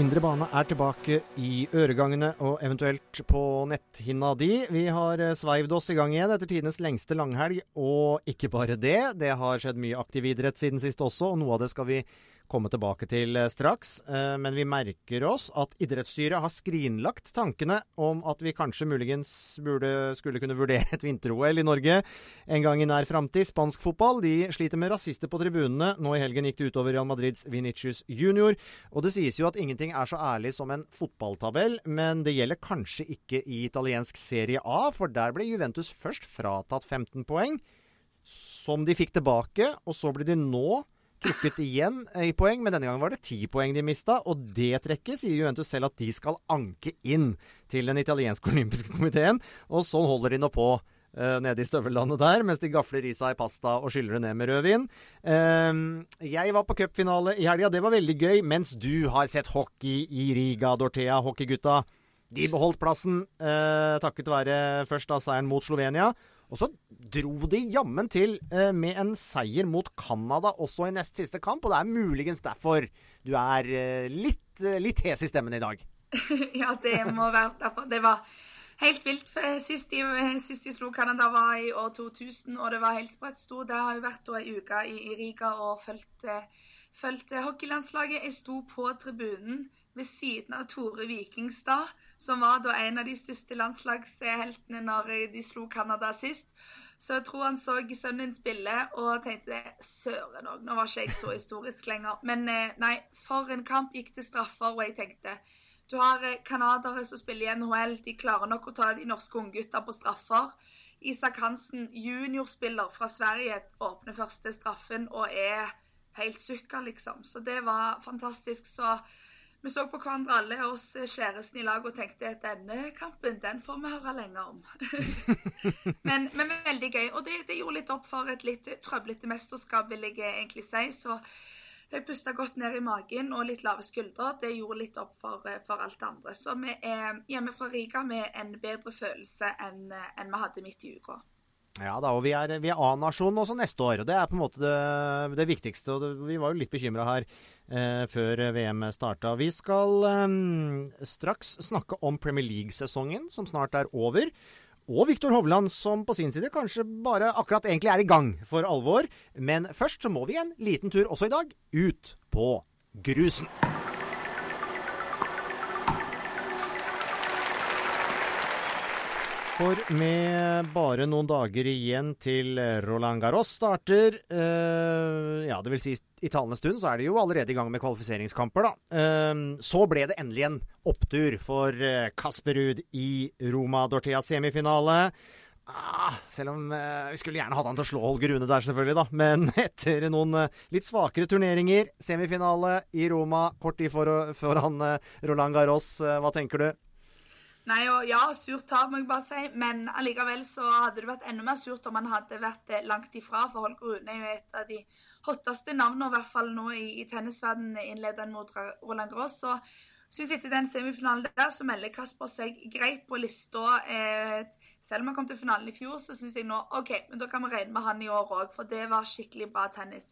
Indre bane er tilbake i øregangene og eventuelt på netthinna di. Vi har eh, sveivd oss i gang igjen etter tidenes lengste langhelg, og ikke bare det. Det har skjedd mye aktiv idrett siden sist også, og noe av det skal vi komme tilbake til eh, straks. Eh, Men vi merker oss at idrettsstyret har skrinlagt tankene om at vi kanskje muligens burde, skulle kunne vurdere et vinter-OL i Norge en gang i nær framtid. Spansk fotball de sliter med rasister på tribunene. Nå i helgen gikk det utover Real Madrids Vinicius junior. Og det sies jo at ingenting er så ærlig som en fotballtabell, men det gjelder kanskje ikke i italiensk Serie A, for der ble Juventus først fratatt 15 poeng, som de fikk tilbake, og så blir de nå trukket igjen i poeng, men denne gangen var det ti poeng de mista. Og det trekket sier Juventus selv at de skal anke inn til den italienske olympiske komiteen. Og sånn holder de nå på eh, nede i støvellandet der, mens de gafler i seg pasta og skyller det ned med rødvin. Ehm, jeg var på cupfinale i helga, det var veldig gøy. Mens du har sett hockey i Riga, Dorthea, hockeygutta. De beholdt plassen eh, takket være først da seieren mot Slovenia. Og så dro de jammen til eh, med en seier mot Canada også i nest siste kamp, og det er muligens derfor du er eh, litt, eh, litt hes i stemmen i dag. ja, det må være derfor. Det var helt vilt. Sist de, sist de slo Canada var i år 2000, og det var helt sprøtt stort. Det har jo vært en uke i, i Riga og fulgt, eh, fulgt hockeylandslaget. Jeg sto på tribunen ved siden av Tore Vikingstad, som var da en av de største landslagsheltene når de slo Canada sist. Så jeg tror han så sønnen spille og tenkte søren òg, nå var ikke jeg så historisk lenger. Men eh, nei, for en kamp gikk til straffer, og jeg tenkte du har eh, canadiere som spiller i NHL, de klarer nok å ta de norske unggutta på straffer. Isak Hansen, juniorspiller fra Sverige, åpner første straffen og er helt sukka, liksom. Så det var fantastisk. Så vi så på hverandre alle oss kjæresten i lag og tenkte at denne kampen den får vi høre lenge om. men, men, veldig gøy. Og det, det, gjorde litt opp for et litt trøblete mesterskap, vil jeg egentlig si. Så jeg pusta godt ned i magen og litt lave skuldre. Det gjorde litt opp for, for alt det andre. Så vi er hjemme fra Riga med en bedre følelse enn, enn vi hadde midt i uka. Ja da, og vi er, er A-nasjon også neste år. og Det er på en måte det, det viktigste. og det, Vi var jo litt bekymra her eh, før VM starta. Vi skal eh, straks snakke om Premier League-sesongen, som snart er over. Og Viktor Hovland, som på sin side kanskje bare akkurat egentlig er i gang for alvor. Men først så må vi en liten tur også i dag ut på grusen. For med bare noen dager igjen til Roland Garros starter, eh, ja, det vil si i talende stund, så er de jo allerede i gang med kvalifiseringskamper, da. Eh, så ble det endelig en opptur for eh, Kasper Ruud i Roma-Dorteas semifinale. Ah, selv om eh, vi skulle gjerne hatt han til å slå Holger Rune der, selvfølgelig, da. Men etter noen eh, litt svakere turneringer, semifinale i Roma kort tid for, foran eh, Roland Garros, hva tenker du? Nei, og ja, surt tap, må jeg bare si. Men allikevel så hadde det vært enda mer surt om han hadde vært langt ifra. For Holger Rune er jo et av de hotteste navnene, i hvert fall nå i, i tennisverdenen, innledende mot Roland Gross. Så syns etter den semifinalen der, så melder Kasper seg greit på lista. Eh, Selv om han kom til finalen i fjor, så syns jeg nå OK, men da kan vi regne med han i år òg, for det var skikkelig bra tennis.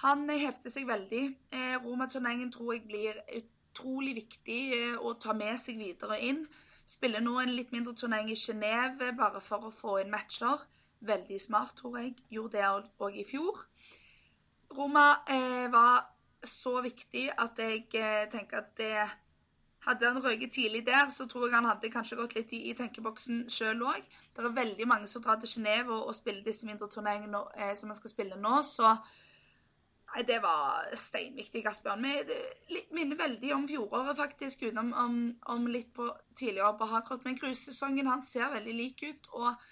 Han hefter seg veldig. Eh, Roma-turneringen tror jeg blir utrolig viktig eh, å ta med seg videre inn. Spiller nå en litt mindre turnering i Genéve bare for å få inn matcher. Veldig smart, tror jeg. Gjorde det òg i fjor. Roma eh, var så viktig at jeg eh, tenker at det hadde han røyket tidlig der, så tror jeg han hadde kanskje gått litt i, i tenkeboksen sjøl òg. Det er veldig mange som drar til Genéve og, og, spiller disse mindre turneringene eh, som han skal spille nå, så Nei, det var steinviktig, Asbjørn. Vi minner veldig om fjoråret, faktisk, utenom om, om, litt på tidligere på Harcourt. Men cruisesesongen hans ser veldig lik ut, og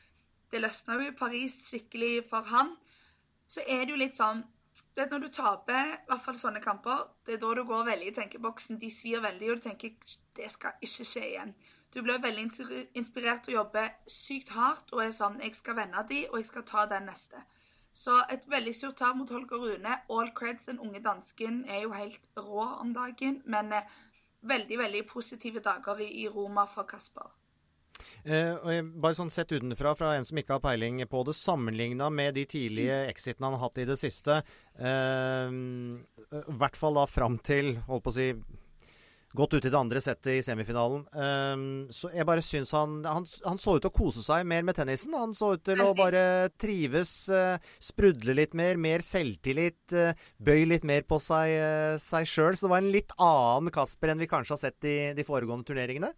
det løsna jo i Paris skikkelig for han. Så er det jo litt sånn du vet, Når du taper i hvert fall sånne kamper, det er da du går veldig i tenkeboksen. De svir veldig, og du tenker det skal ikke skje igjen. Du blir veldig inspirert til å jobbe sykt hardt og er sånn Jeg skal vende de, og jeg skal ta den neste. Så et veldig surt tap mot Holger Rune. All creds, den unge dansken, er jo helt rå om dagen. Men eh, veldig, veldig positive dager i, i Roma for Kasper. Eh, bare sånn sett utenfra, fra en som ikke har peiling på det, sammenligna med de tidlige exitene han har hatt i det siste, eh, i hvert fall da fram til holdt på å si Godt ut i det andre settet i semifinalen. Um, så jeg bare syns han, han, han så ut til å kose seg mer med tennisen. Han så ut til å bare trives, uh, sprudle litt mer, mer selvtillit. Uh, bøy litt mer på seg, uh, sjøl. Så det var en litt annen Kasper enn vi kanskje har sett i de foregående turneringene.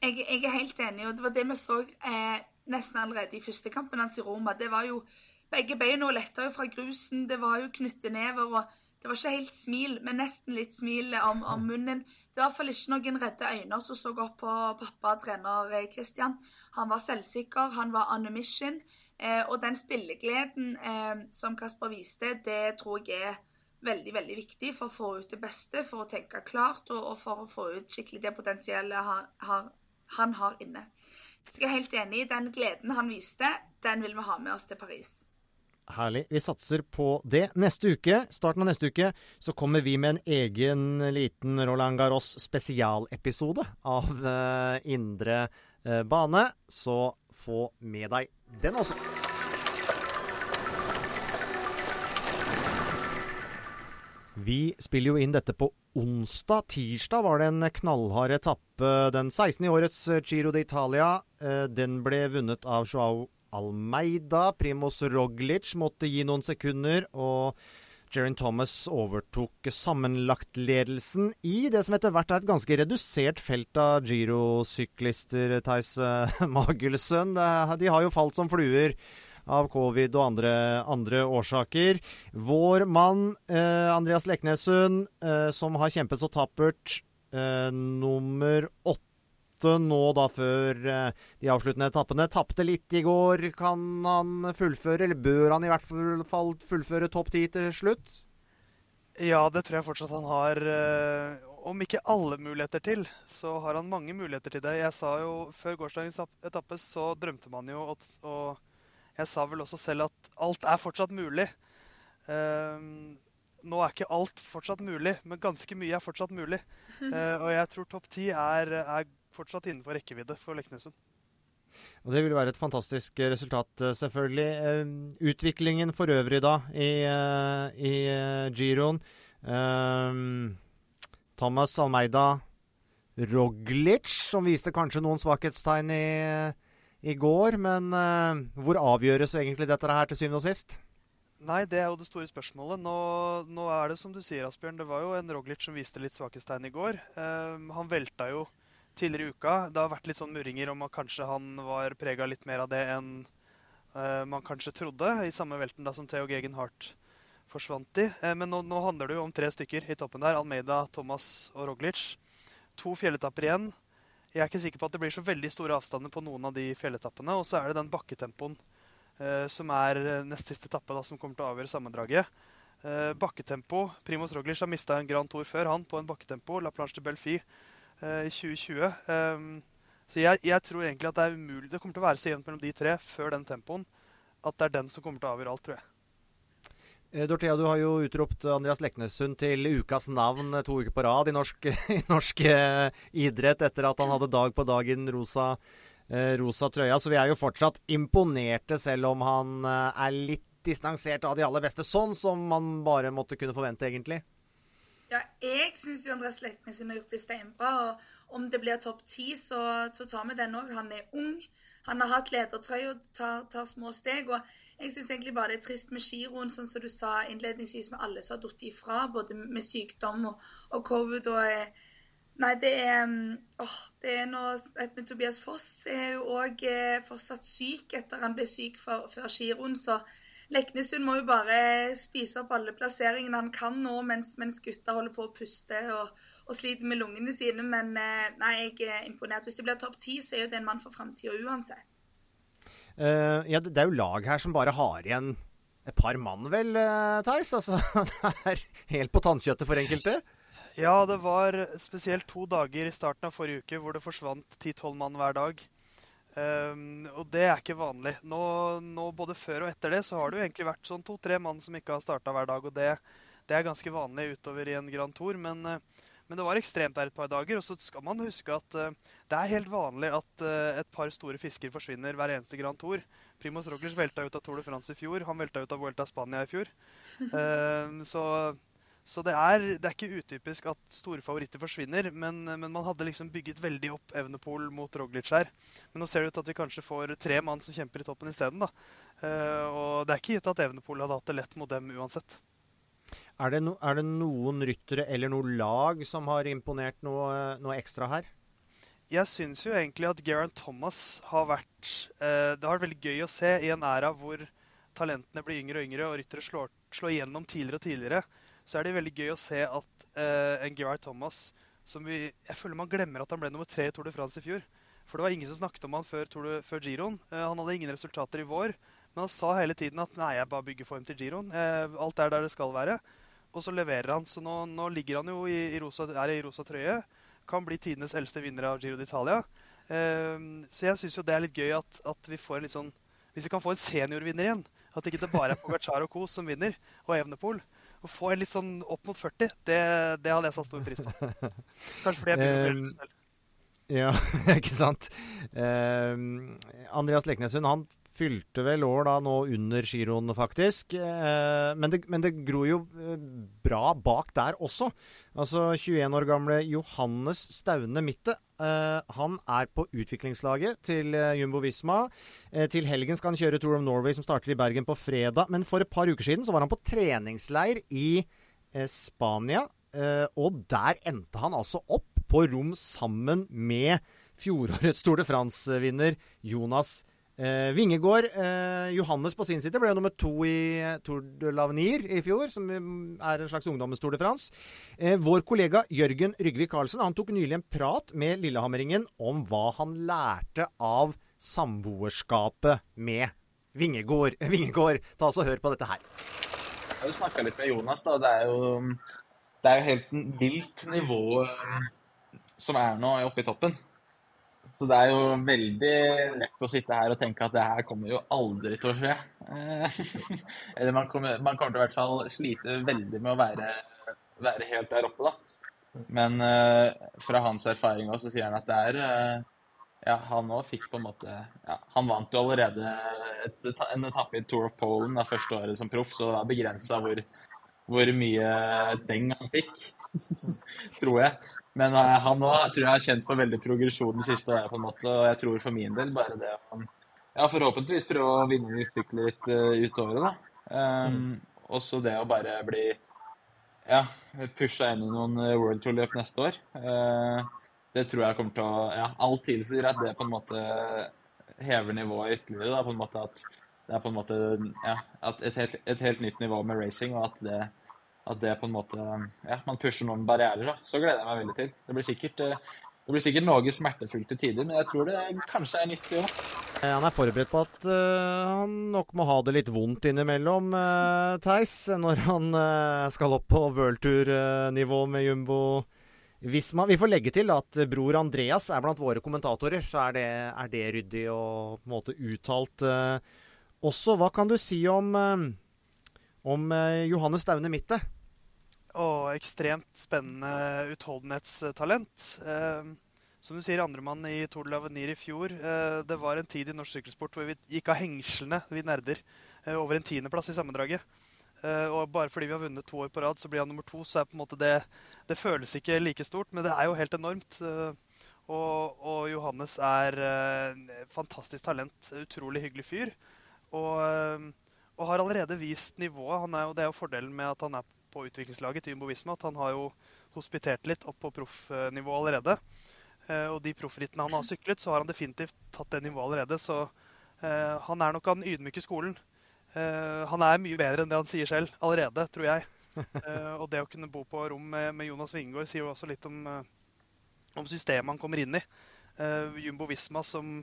Jeg, jeg, er helt enig, og det var det vi så eh, nesten allerede i første kampen hans i Roma. Det var jo Begge beina letta jo fra grusen, det var jo knyttenever, og det var ikke helt smil, men nesten litt smil om, om munnen. Det var i hvert fall ikke noen redde øyne som så opp på pappa, trener eh, Christian. Han var selvsikker, han var on a mission. Eh, og den spillegleden eh, som Kasper viste, det tror jeg er veldig veldig viktig for å få ut det beste, for å tenke klart og, og for å få ut skikkelig det potensialet han har, han har inne. Så jeg er helt enig. Den gleden han viste, den vil vi ha med oss til Paris. Herlig. Vi satser på det. Neste uke, starten av neste uke, så kommer vi med en egen liten Roland Garros spesialepisode av uh, Indre uh, bane. Så få med deg den også. Vi spiller jo inn dette på onsdag. Tirsdag var det en knallhard etappe, den 16. i årets Giro d'Italia. Eh, den ble vunnet av Joao Almeida. Primos Roglic måtte gi noen sekunder. og Jerin Thomas overtok sammenlagtledelsen i det som etter hvert er et ganske redusert felt av girosyklister, Theis eh, Magelsen. De har jo falt som fluer av covid og andre, andre årsaker. Vår mann eh, Andreas Leknessund, eh, som har kjempet så tappert, eh, nummer åtte nå da før eh, de avsluttende etappene. Tapte litt i går. Kan han fullføre, eller bør han i hvert fall fullføre topp ti til slutt? Ja, det tror jeg fortsatt han har. Eh, om ikke alle muligheter til, så har han mange muligheter til det. Jeg sa jo Før gårsdagens etappe så drømte man jo og jeg sa vel også selv at alt er fortsatt mulig. Um, nå er ikke alt fortsatt mulig, men ganske mye er fortsatt mulig. Uh, og jeg tror topp ti er, er, fortsatt innenfor rekkevidde for Leknesund. Og Det vil være et fantastisk resultat, eh, selvfølgelig. Uh, utviklingen for øvrig, da, i, eh, i giroen. Thomas Almeida Roglic, som viste kanskje noen svakhetstegn i i går. Men hvor avgjøres egentlig dette her til syvende og sist? Nei, det er jo det store spørsmålet. Nå, nå, er det som du sier, Asbjørn. Det var jo en Roglic som viste litt svakhetstegn i går. Han velta jo tidligere i uka. Det har vært litt sånn murringer om at kanskje han var prega litt mer av det enn uh, man kanskje trodde, i samme velten da som Theo Gegen Hart forsvant i. Uh, men nå, nå, handler det jo om tre stykker i toppen der. Almeida, Thomas og Roglic. To fjelletapper igjen. Jeg er ikke sikker på at det blir så veldig store avstander på noen av de fjelletappene. Og så er det den bakketempoen uh, som er nest siste etappe, da, som kommer til å avgjøre sammendraget. Bakketempo Primoz Roglic har mista en Grand Tour før han på en bakketempo. La Planche de Belfi eh, i 2020. Ehm, så jeg, jeg, tror egentlig at det er umulig Det kommer til å være så jevnt mellom de tre før den tempoen at det er den som kommer til å avgjøre alt, tror jeg. Eh, Dorthea, du har jo utropt Andreas Leknessund til ukas navn to uker på rad i norsk, i norsk eh, idrett etter at han hadde dag på dag i den rosa eh, rosa trøya. Så vi er jo fortsatt imponerte, selv om han eh, er litt distansert av de aller beste. Sånn som man bare måtte kunne forvente, egentlig. Ja, jeg syns Andreas Leknes har gjort det steinbra. og Om det blir topp ti, så, så, tar vi den òg. Han er ung. Han har hatt ledertrøye og tar, tar, små steg. og Jeg syns egentlig bare det er trist med giroen, sånn som du sa innledningsvis, med alle som har falt ifra, både med sykdom og, og covid. og eh, Nei, det er mm, åh, det er noe med Tobias Foss er jo òg eh, fortsatt syk etter han ble syk for, før giroen. Så Leknesund må jo bare spise opp alle plasseringene han kan nå, mens, mens gutta holder på å puste og, og sliter med lungene sine. Men eh, nei, jeg er imponert. Hvis det blir topp ti, så er jo det en mann for framtida uansett. Uh, ja, det, det, er jo lag her som bare har igjen et par mann, vel, uh, Theis? Altså, det er helt på tannkjøttet for enkelte? Ja, det var spesielt to dager i starten av forrige uke hvor det forsvant ti-tolv mann hver dag. Um, og det er ikke vanlig. Nå, nå, Både før og etter det så har det jo egentlig vært sånn to-tre mann som ikke har starta hver dag. Og det, det, er ganske vanlig utover i en Grand Tour. Men, uh, men, det var ekstremt der et par dager. Og så skal man huske at uh, det er helt vanlig at uh, et par store fisker forsvinner hver eneste Grand Tour. Primoz Roglic velta ut av Tour de France i fjor. Han velta ut av Vuelta Spania i fjor. så så det er, det er, ikke utypisk at store favoritter forsvinner, men, men, man hadde liksom bygget veldig opp Evnepol mot Roglic her. Men nå ser det ut til at vi kanskje får tre mann som kjemper i toppen isteden. Uh, og det er ikke gitt at Evnepol hadde hatt det lett mot dem uansett. Er det, no, er det noen ryttere eller noe lag som har imponert noe, noe ekstra her? Jeg syns jo egentlig at Geraint Thomas har vært uh, Det har vært veldig gøy å se i en æra hvor talentene blir yngre og yngre, og ryttere slår, slår igjennom tidligere og tidligere så er det veldig gøy å se at uh, en Gerard Thomas som vi, Jeg føler man glemmer at han ble nummer tre i Tour de France i fjor. For det var ingen som snakket om han før, de, før Giroen. Uh, han hadde ingen resultater i vår, men han sa hele tiden at nei, jeg bare bygger form til Giroen. Uh, alt er der det skal være. Og så leverer han. Så nå, nå ligger han jo i, i, rosa, er i rosa trøye. Kan bli tidenes eldste vinner av Giro d'Italia. så jeg syns jo det er litt gøy at, at, vi får en litt sånn Hvis vi kan få en seniorvinner igjen. At ikke det bare er Pogacar og co. som vinner, og Evnepol. Å få en litt sånn opp mot 40, det, det hadde jeg satt stor pris på. Kanskje fordi jeg begynner å bli selv. Ja, ikke sant. Eh, Andreas Leknessund han fylte vel år da nå under giroen, faktisk. Eh, men, det, men, det, gror jo eh, bra bak der også. Altså 21 år gamle Johannes Staune Mitte. Eh, han er på utviklingslaget til Jumbo Visma. Til helgen skal han kjøre Tour of Norway, som starter i Bergen på fredag. Men for et par uker siden så var han på treningsleir i Spania. og der endte han altså opp på rom sammen med fjorårets Tour de France-vinner Jonas Eh, Vingegård eh, Johannes på sin side ble jo nummer to i eh, Tour de l'Avenir i fjor, som er en slags ungdommens Tour de France. Eh, vår kollega Jørgen Rygvik Karlsen han tok nylig en prat med Lillehammeringen om hva han lærte av samboerskapet med Vingegård. Vingegård, ta oss og hør på dette her. Jeg har jo snakka litt med Jonas, da. Det er jo, det er jo helt vilt nivå eh, som er nå oppe i toppen. Så det er jo veldig lett å sitte her og tenke at det her kommer jo aldri til å skje. Eh, eller man kommer, man kommer til å i hvert fall slite veldig med å være, være helt der oppe, da. Men uh, fra hans erfaring også, så sier han at det er uh, Ja, han òg fikk på en måte ja, Han vant jo allerede et, en etappe i Tour of Poland da, første året som proff, så det var begrensa hvor, hvor mye deng han fikk. tror jeg. Men uh, han òg tror jeg har kjent på veldig progresjon det siste året, på en måte. Og jeg tror for min del bare det å ja, forhåpentligvis prøve å vinne utvikle litt uh, ut året, da. Um, mm. Også det å bare bli ja, pusha inn i noen eh, World Tour-løp neste år. Uh, det tror jeg kommer til å Ja, alt tilsier at det på en måte hever nivået ytterligere. da, på en måte At det er på en måte ja, et, helt, et helt nytt nivå med racing, og at det at det på en måte Ja, man pusher noen barrierer, da. Så gleder jeg meg veldig til. Det blir sikkert, eh, det blir sikkert noe smertefullt til tider, men jeg tror det kanskje er nyttig òg. Eh, han er forberedt på at uh, han nok må ha det litt vondt innimellom, uh, Theis, når han uh, skal opp på worldtour-nivå med Jumbo Visma. Vi får legge til at bror Andreas er blant våre kommentatorer, så er det, er det ryddig og på en måte uttalt også. Hva kan du si om om Johannes Daune Mitte? Og ekstremt spennende utholdenhetstalent. Eh, som du sier, andremann i Tour de l'Avenir i fjor. Eh, det var en tid i norsk sykkelsport hvor vi gikk av hengslene, vi nerder, eh, over en tiendeplass i sammendraget. Og bare fordi vi har vunnet to år på rad, så blir han nummer to. Så er på en måte det Det føles ikke like stort, men det er jo helt enormt. Og, og Johannes er fantastisk talent. Utrolig hyggelig fyr. Og, og har allerede vist nivået. Er jo, det er jo fordelen med at han er på utviklingslaget til Jumbo Visma, at han har jo hospitert litt opp på proffnivå allerede. Eh, og de proffrittene han har syklet, så har han definitivt tatt det nivået allerede. Så eh, han er nok av den ydmyke skolen. Eh, han er mye bedre enn det han sier selv allerede, tror jeg. og det å kunne bo på rom med, med Jonas Wingård sier jo også litt om, om systemet han kommer inn i. Jumbo Visma som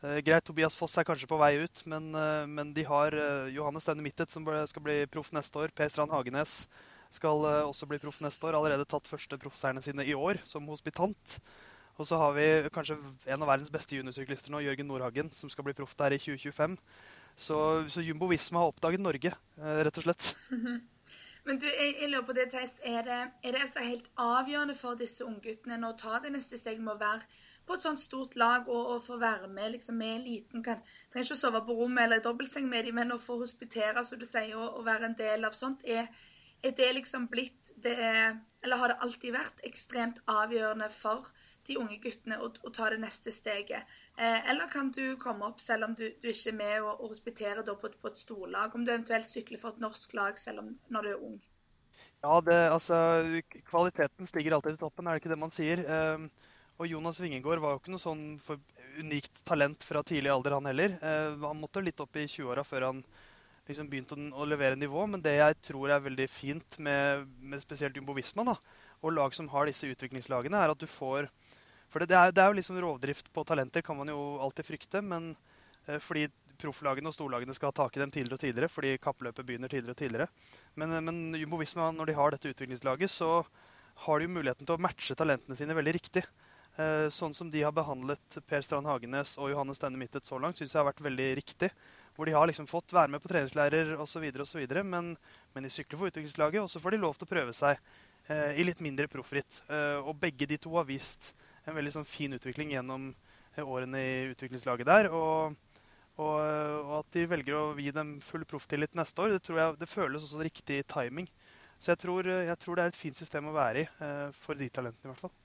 Greit, Tobias Foss er kanskje på vei ut, men, men de har Johannes Daune Mittet, som skal bli proff neste år. Per Strand Hagenes skal også bli proff neste år. Allerede tatt første proffseierne sine i år som hospitant. Og så har vi kanskje en av verdens beste juniorsyklister nå, Jørgen Nordhagen, som skal bli proff der i 2025. Så, så Jumbo Visma har oppdaget Norge, eh, rett og slett. Men du, jeg, jeg, lurer på det, Theis. Er det, er det altså helt avgjørende for disse ungguttene å ta det neste steget med å være på et sånt stort lag og, og få være med liksom, med eliten? Kan, trenger ikke å sove på rommet eller i dobbeltseng med dem, men å få hospitere, som du sier, og, og være en del av sånt, er, er det liksom blitt det Eller har det alltid vært ekstremt avgjørende for de unge guttene å, å ta det neste steget? Eh, eller kan du komme opp selv om du, du ikke er med og, og hospiterer på, på, et storlag? Om du eventuelt sykler for et norsk lag selv om når du er ung? Ja, det, altså, Kvaliteten stiger alltid til toppen, er det ikke det man sier? Eh, og Jonas Wingegård var jo ikke noe sånn unikt talent fra tidlig alder, han heller. Eh, han måtte litt opp i 20-åra før han liksom begynte å, å, levere nivå. Men det jeg tror er veldig fint med, med spesielt Jumbo Visma da, og lag som har disse utviklingslagene, er at du får for det, det, er, det, er, jo liksom rovdrift på talenter, kan man jo alltid frykte. Men eh, fordi profflagene og storlagene skal ha tak i dem tidligere og tidligere, fordi kappløpet begynner tidligere og tidligere. Men, eh, men Jumbo Visma, når de har dette utviklingslaget, så har de jo muligheten til å matche talentene sine veldig riktig. Eh, sånn som de har behandlet Per Strand Hagenes og Johannes Steine Mittet så langt, syns jeg har vært veldig riktig. Hvor de har liksom fått være med på treningsleirer osv., men, men de sykler for utviklingslaget, og så får de lov til å prøve seg eh, i litt mindre proffritt. Eh, og begge de to har vist en veldig sånn fin utvikling gjennom eh, årene i utviklingslaget der. Og, og, og, at de velger å gi dem full profftillit neste år, det, tror jeg, det føles også riktig timing. Så jeg tror, jeg tror, det er et fint system å være i, eh, for de talentene i hvert fall.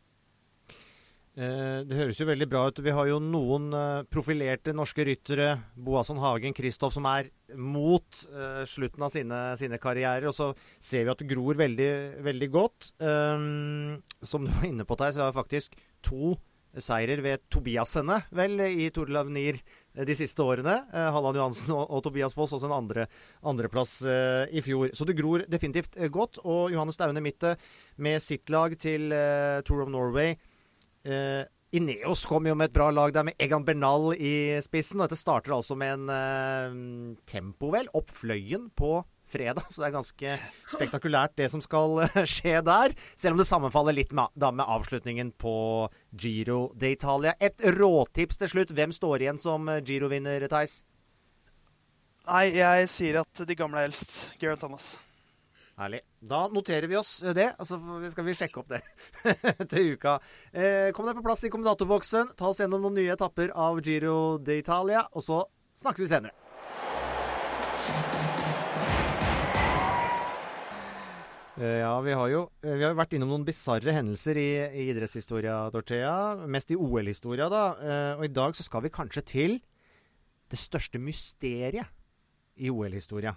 Eh, det høres jo veldig bra ut. Vi har jo noen eh, profilerte norske ryttere, Boasson Hagen, Kristoff, som er mot eh, slutten av sine, sine, karrierer. Og så ser vi at det gror veldig, veldig godt. Som du var inne på, Theis, vi har faktisk to seirer ved Tobiasene, vel, i Tour de l'Avenir de siste årene. Eh, Halland Johansen og, Tobias Foss også en andre, andreplass eh, i fjor. Så det gror definitivt godt. Og Johannes Daune Mitte med sitt lag til Tour of Norway Uh, Ineos kom jo med et bra lag der med Egan Bernal i spissen. og Dette starter altså med en uh, tempo, vel, opp Fløyen på fredag. Så det er ganske spektakulært det som skal uh, skje der. Selv om det sammenfaller litt med, da, med avslutningen på Giro d'Italia. Et råtips til slutt. Hvem står igjen som Giro-vinner, Theis? Nei, jeg sier at de gamle er eldst. Geraint Thomas. Herlig. Da noterer vi oss det, og så skal vi sjekke opp det til uka. Eh, kom deg på plass i kommentatorboksen. Ta oss gjennom noen nye etapper av Giro d'Italia, og så snakkes vi senere. Eh, ja, vi har jo eh, vi har vært innom noen bisarre hendelser i, i idrettshistoria, Dorthea. Mest i OL-historia, da. Eh, og i dag så skal vi kanskje til det største mysteriet i OL-historia.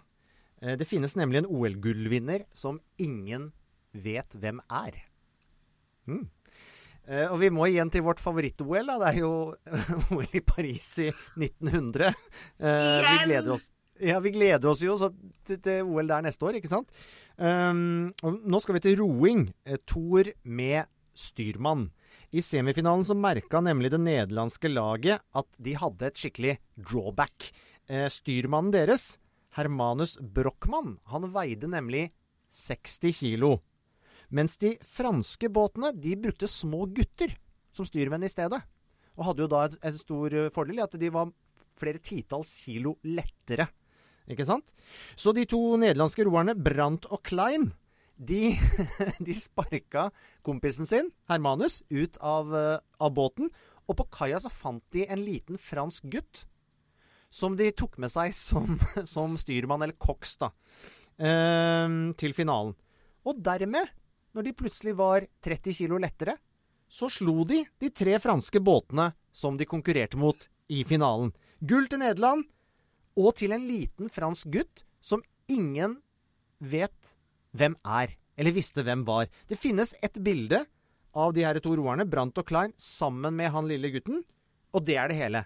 Eh, det finnes nemlig en OL-gullvinner som ingen vet hvem er. Mm. Og vi må igjen til vårt favoritt-OL. Det er jo OL i Paris i 1900. Uh, eh, vi, gleder oss, ja, vi gleder oss jo til, til, OL der neste år, ikke sant? Um, nå skal vi til roing. Thor med styrmann. I semifinalen så merka nemlig det nederlandske laget at de hadde et skikkelig drawback. styrmannen deres Hermanus Brochmann han veide nemlig 60 kilo. Mens de franske båtene de brukte små gutter som styrmenn i stedet. Og hadde jo da en stor fordel i at de var flere titalls kilo lettere. Ikke sant? Så de to nederlandske roerne, Brandt og Klein, De, de sparka kompisen sin, Hermanus, ut av, eh, av båten. Og på kaia så fant de en liten fransk gutt som de tok med seg som, som styrmann, eller koks, da, eh, til finalen. Og dermed, når de plutselig var 30 kilo lettere, så slo de de tre franske båtene som de konkurrerte mot i finalen. Gull til Nederland, og til en liten fransk gutt som ingen vet hvem er, eller visste hvem var. Det finnes et bilde av de her to roerne, Brant og Klein, sammen med han lille gutten, og det er det hele.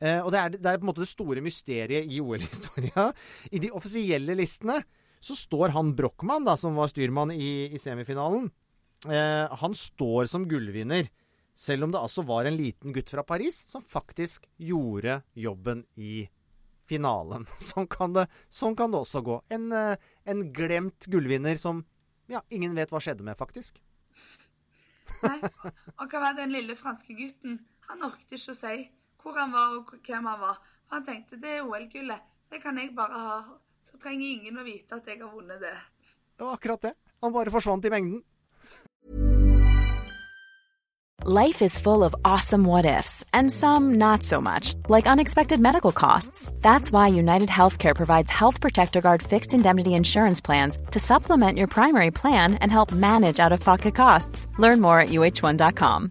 Eh, og det er, det er, på en måte det store mysteriet i OL-historia. I de offisielle listene så står han Brochmann, da, som var styrmann i, i semifinalen, eh, han står som gullvinner. Selv om det altså var en liten gutt fra Paris som faktisk gjorde jobben i finalen. Sånn kan det, sånn kan det også gå. En, eh, en glemt gullvinner som ja, ingen vet hva skjedde med, faktisk. Nei. Og hva var den lille franske gutten? Han orket ikke å si hvor han var og hvem han var. For han tenkte det er OL-gullet. Det kan jeg bare ha. Så trenger ingen å vite at jeg har vunnet det. Det var akkurat det. Han bare forsvant i mengden. Life is full of awesome what ifs, and some not so much, like unexpected medical costs. That's why United Healthcare provides Health Protector Guard fixed indemnity insurance plans to supplement your primary plan and help manage out of pocket costs. Learn more at uh1.com.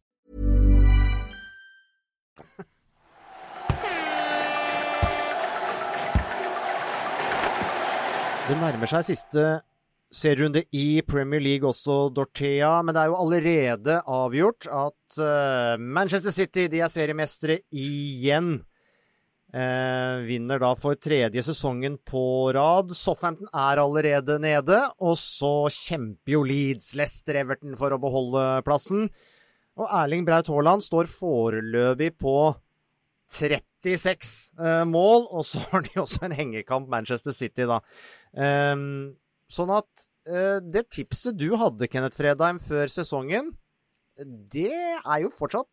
Det nærmer seg siste serierunde i Premier League også, Dorthea. Men det er jo allerede avgjort at eh, Manchester City de er seriemestere igjen. Eh, vinner da for tredje sesongen på rad. Southampton er allerede nede. Og så kjemper jo Leeds, Leicester, Everton for å beholde plassen. Og Erling Braut Haaland står foreløpig på 36 eh, mål. Og så har de også en hengekamp, Manchester City, da. Um, sånn at uh, det tipset du hadde, Kenneth Fredheim, før sesongen, det er jo fortsatt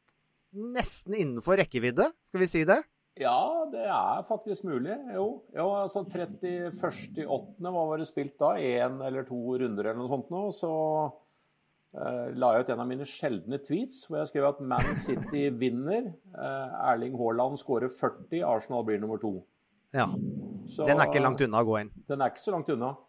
nesten innenfor rekkevidde, skal vi si det? Ja, det er faktisk mulig. Jo, jo altså 31.8. Hva var det spilt da? Én eller to runder eller noe sånt nå. Så uh, la jeg ut en av mine sjeldne tweets hvor jeg skrev at Man City vinner. Uh, Erling Haaland skårer 40, Arsenal blir nummer to. Ja. Så, Den er ikke langt unna å gå inn. Den er ikke så langt unna.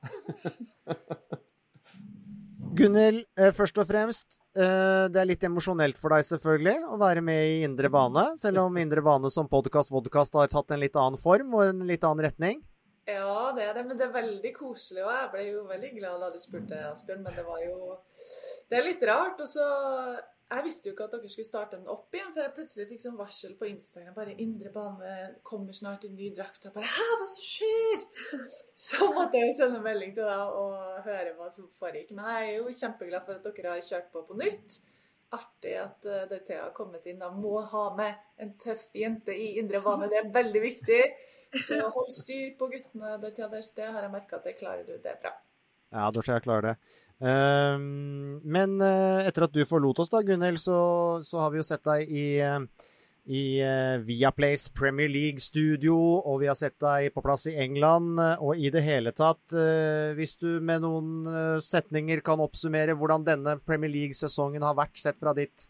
Gunhild, eh, først og fremst. Eh, det er litt emosjonelt for deg selvfølgelig å være med i Indre bane, selv om Indre bane som podkast-vodkast har tatt en litt annen form og en litt annen retning. Ja, det er det, men det er veldig koselig. Og jeg ble jo veldig glad da du spurte, Asbjørn, men det var jo Det er litt rart. Og så Jeg visste jo ikke at dere skulle starte den opp igjen, for jeg plutselig fikk sånn varsel på Instagram. Bare 'Indre bane kommer snart i ny drakt'. Jeg bare 'Hæ, hva som skjer?' Så måtte jeg sende melding til deg og høre hva som foregikk. Men jeg er jo kjempeglad for at dere har kjørt på på nytt. Artig at uh, Dorthea har kommet inn. Da må ha med en tøff jente i indre bane. Det er veldig viktig. Så hold styr på guttene, Dorthea. Det har jeg merka at det klarer du. Det er bra. Ja, Dorthea klarer det. Ehm, men eh, etter at du forlot oss, da, Gunhild, så, så har vi jo sett deg i, eh, i eh, Viaplays Premier League-studio, og vi har sett deg på plass i England. Og i det hele tatt, hvis du med noen setninger kan oppsummere hvordan denne Premier League-sesongen har vært sett fra ditt,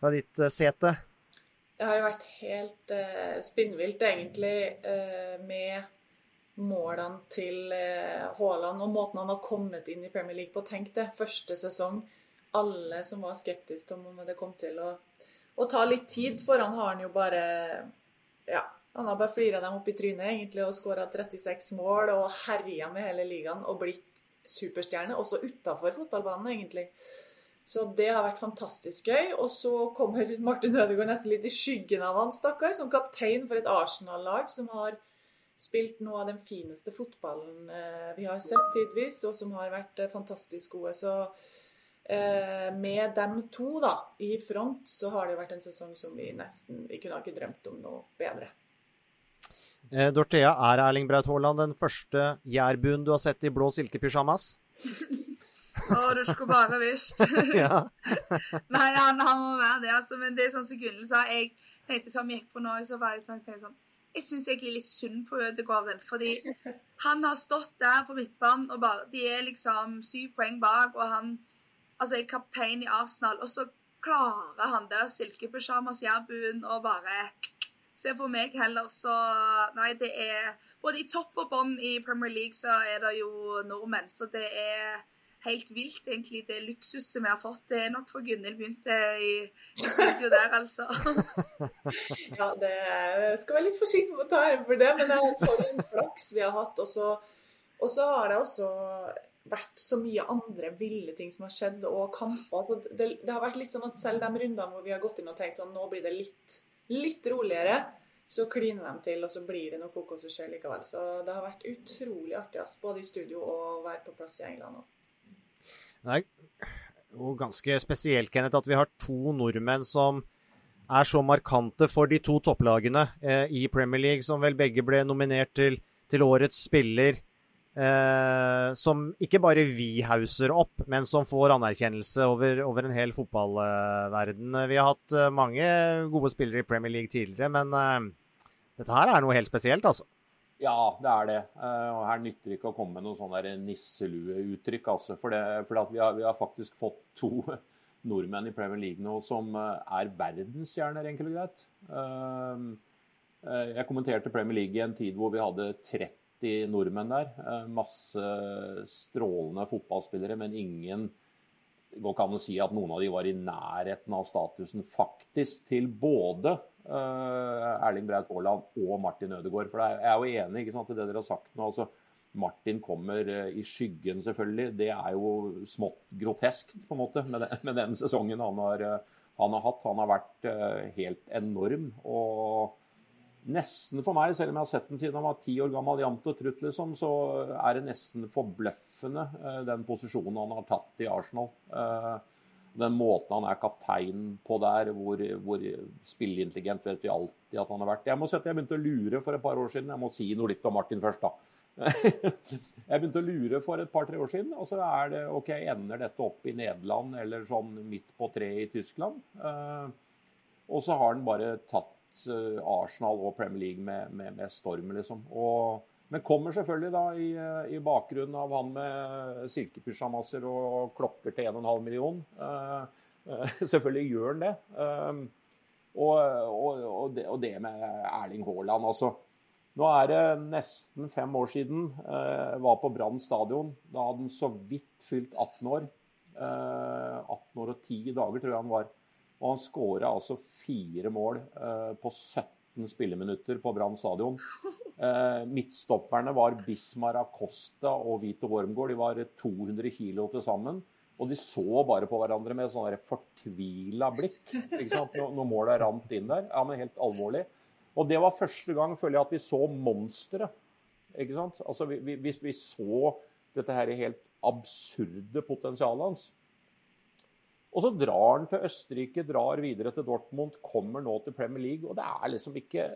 fra ditt sete? Det har jo vært helt uh, spinnvilt, egentlig, uh, med målene til eh, Haaland og måten han har kommet inn i Premier League på. Tenk det, første sesong. Alle som var skeptiske om det kom til å, å ta litt tid, for han har han jo bare Ja, han har bare flira dem opp i trynet egentlig og skåra 36 mål og herja med hele ligaen og blitt superstjerne, også utafor fotballbanen, egentlig. Så det har vært fantastisk gøy. Og så kommer Martin Ødegaard nesten litt i skyggen av han, stakkar, som kaptein for et Arsenal-lag som har spilt noe av den fineste fotballen eh, vi har sett tidvis, og som har vært eh, fantastisk gode. Så eh, med dem to da, i front, så har det vært en sesong som vi nesten Vi kunne ikke drømt om noe bedre. Eh, Dorthea, er Erling Braut Haaland den første jærbuen du har sett i blå silkepysjamas? Å, du skulle bare visst. ja. Nei, han, han, må være det, altså. Men det er sånn som Gunnhild sa. Jeg tenkte før vi gikk på nå, så var jeg sånn jeg syns egentlig litt synd på Ødegaarden. Fordi han har stått der på midtbanen, og bare, de er liksom syv poeng bak, og han altså, er kaptein i Arsenal. Og så klarer han der silkepysjamas-jærbuen og bare Se på meg heller, så Nei, det er Både i topp og bånn i Premier League så er det jo nordmenn, så det er helt vilt, egentlig, det luksuset vi har fått. Det er nok for Gunhild begynte i, i studio der, altså. ja, det skal være litt forsiktig med å ta æren for det, men det er for en flaks vi har hatt. Og så har det også vært så mye andre ville ting som har skjedd, og kamper. Så det, det, har vært litt sånn at selv de rundene hvor vi har gått inn og tenkt sånn nå blir det litt, litt roligere, så kliner de til, og så blir det noe kokos som skjer likevel. Så det har vært utrolig artig, både i studio og å være på plass i England òg. Det er jo ganske spesielt, Kenneth, at vi har to nordmenn som er så markante for de to topplagene eh, i Premier League, som vel begge ble nominert til, til årets spiller. Eh, som ikke bare vi hauser opp, men som får anerkjennelse over, over en hel fotballverden. Vi har hatt eh, mange gode spillere i Premier League tidligere, men eh, dette her er noe helt spesielt, altså. Ja, det er det. Eh, og her nytter det ikke å komme med noe sånn nisselueuttrykk. Altså, for det, for vi, har, vi, har, faktisk fått to nordmenn i Premier League nå som eh, er verdensstjerner, enkelt og greit. Eh, jeg kommenterte Premier League i en tid hvor vi hadde 30 nordmenn der. Masse strålende fotballspillere, men ingen det går ikke an å si at noen av de var i nærheten av statusen faktisk til både Erling Braut Haaland og Martin Ødegaard. For jeg er jo enig ikke sant, i det dere har sagt nå. altså Martin kommer uh, i skyggen, selvfølgelig. Det er jo smått groteskt på en måte med, den, sesongen han har, uh, han har, hatt. Han har vært helt enorm. og nesten for meg, selv om jeg har sett den siden han var ti år gammel, jevnt og trutt, liksom, så er det nesten forbløffende eh, den posisjonen han har tatt i Arsenal. Den måten han er kaptein på der, hvor, hvor spilleintelligent vet vi alltid at han har vært. Jeg må at jeg begynte å lure for et par år siden. Jeg må si noe litt om Martin først, da. jeg begynte å lure for et par-tre år siden, og så er det OK, ender dette opp i Nederland eller sånn midt på treet i Tyskland? Uh, og så har han bare tatt Eh, Arsenal og Premier League med, med, med storm, liksom. Og, men kommer selvfølgelig da i, eh, i bakgrunnen av han med silkepysjamaser og klokker til 1,5 million. Uh, uh, selvfølgelig gjør han det. Uh, og, og, det. og, det. med Erling Haaland, altså. Nå er det nesten fem år siden jeg var på Brann stadion. Da hadde han så vidt fylt 18 år. 18 år og 10 dager, tror jeg han var. Og han skåra altså fire mål eh, på 17 spilleminutter på Brann stadion. Eh, midtstopperne var Bismar Acosta og Vito Wormgård. De var 200 kilo til sammen. Og de så bare på hverandre med sånn fortvila blikk. ikke sant? Når målet rant inn der. Ja, men helt alvorlig. Og det var første gang føler jeg at vi så monsteret. Ikke? Altså, vi, vi, vi så dette her helt absurde potensialet hans. Og så drar han til Østerrike, drar videre til Dortmund, kommer nå til Premier League. Og det er liksom ikke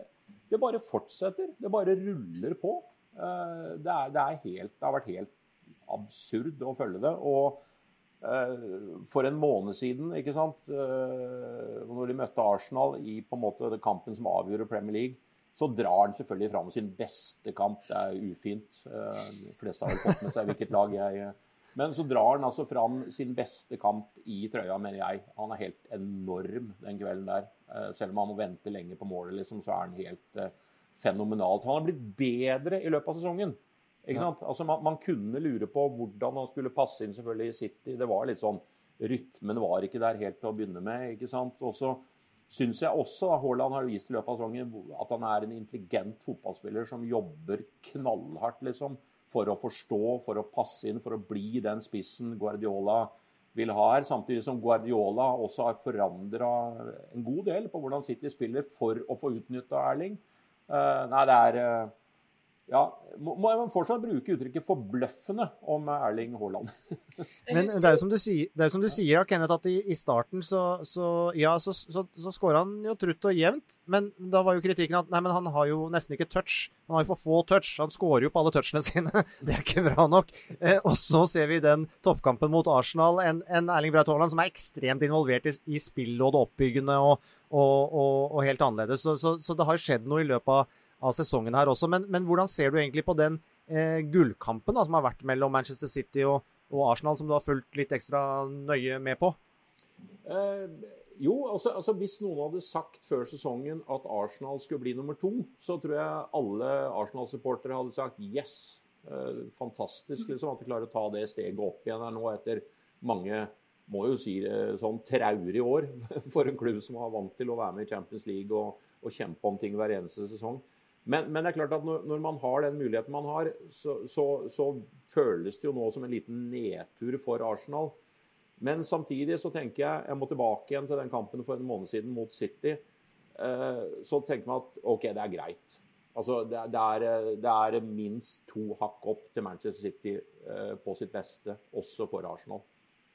Det bare fortsetter. Det bare ruller på. Eh, det, er, det, er helt, det har vært helt absurd å følge det. Og eh, for en måned siden, ikke sant, eh, når de møtte Arsenal i på en måte kampen som avgjorde Premier League, så drar han selvfølgelig fram sin beste kamp. Det er ufint. De fleste har fått med seg hvilket lag jeg men så drar han altså fram sin beste kamp i trøya, mener jeg. Han er helt enorm den kvelden der. Eh, selv om han må vente lenge på målet, liksom, så er han helt fenomenal. fenomenalt. Han har blitt bedre i løpet av sesongen. Ikke sant? Altså man, man, kunne lure på hvordan han skulle passe inn selvfølgelig i City. Det var litt sånn Rytmen var ikke der helt til å begynne med. ikke sant? Og så syns jeg også Haaland har vist i løpet av sesongen at han er en intelligent fotballspiller som jobber knallhardt liksom, for å forstå, for å passe inn, for å bli den spissen Guardiola vil ha her. Samtidig som Guardiola også har forandra en god del på hvordan City spiller for å få utnytta Erling. Uh, nei, det er uh, ja, må, må man fortsatt bruke uttrykket 'forbløffende' om Erling Haaland. Men det er jo som du sier, det som du sier Kenneth, at i, i starten så, så, ja, så, så, så skåra han jo trutt og jevnt. Men da var jo kritikken at nei, men han har jo nesten ikke touch. Han har jo for få touch. Han skårer jo på alle touchene sine. Det er ikke bra nok. Eh, og så ser vi den toppkampen mot Arsenal. En, en Erling Braut Haaland som er ekstremt involvert i, i spillet og det oppbyggende og, og, og, og helt annerledes. Så, det har skjedd noe i løpet av av sesongen her også. Men, men, hvordan ser du egentlig på den eh, gullkampen da, som har vært mellom Manchester City og, og, Arsenal, som du har fulgt litt ekstra nøye med på? Eh, jo, altså, altså, hvis noen hadde sagt før sesongen at Arsenal skulle bli nummer to, så tror jeg alle Arsenal-supportere hadde sagt yes. Eh, fantastisk liksom, at de klarer å ta det steget opp igjen her nå etter mange må jo si det sånn traurige år for en klubb som var vant til å være med i Champions League og, og kjempe om ting hver eneste sesong. Men, men, det er klart at når, når, man har den muligheten man har, så, så, så, føles det jo nå som en liten nedtur for Arsenal. Men samtidig så tenker jeg Jeg må tilbake igjen til den kampen for en måned siden mot City. Eh, så tenker man at OK, det er greit. Altså, det, er, det, er, minst to hakk opp til Manchester City eh, på sitt beste, også for Arsenal.